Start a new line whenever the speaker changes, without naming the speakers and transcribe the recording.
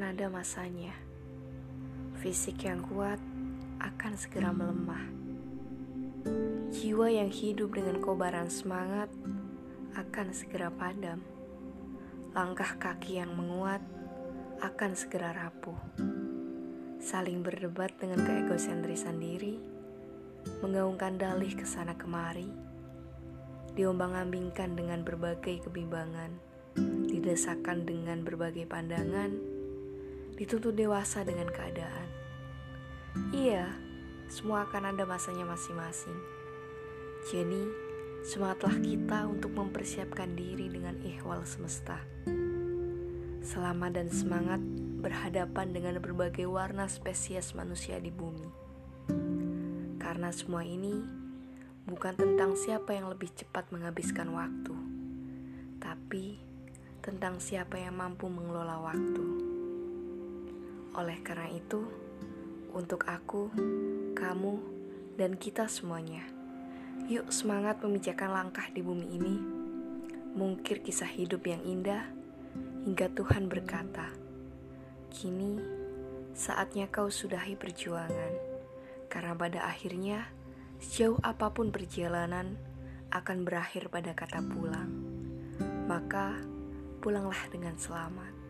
ada masanya. Fisik yang kuat akan segera melemah. Jiwa yang hidup dengan kobaran semangat akan segera padam. Langkah kaki yang menguat akan segera rapuh. Saling berdebat dengan keegosentrisan diri, mengaungkan dalih ke sana kemari, diombang-ambingkan dengan berbagai kebimbangan, didesakan dengan berbagai pandangan, dituntut dewasa dengan keadaan. Iya, semua akan ada masanya masing-masing. Jadi, semangatlah kita untuk mempersiapkan diri dengan ihwal semesta. Selamat dan semangat berhadapan dengan berbagai warna spesies manusia di bumi. Karena semua ini bukan tentang siapa yang lebih cepat menghabiskan waktu, tapi tentang siapa yang mampu mengelola waktu. Oleh karena itu, untuk aku, kamu, dan kita semuanya, yuk semangat memijakan langkah di bumi ini, mungkir kisah hidup yang indah, hingga Tuhan berkata, Kini saatnya kau sudahi perjuangan, karena pada akhirnya sejauh apa pun perjalanan akan berakhir pada kata pulang. Maka pulanglah dengan selamat.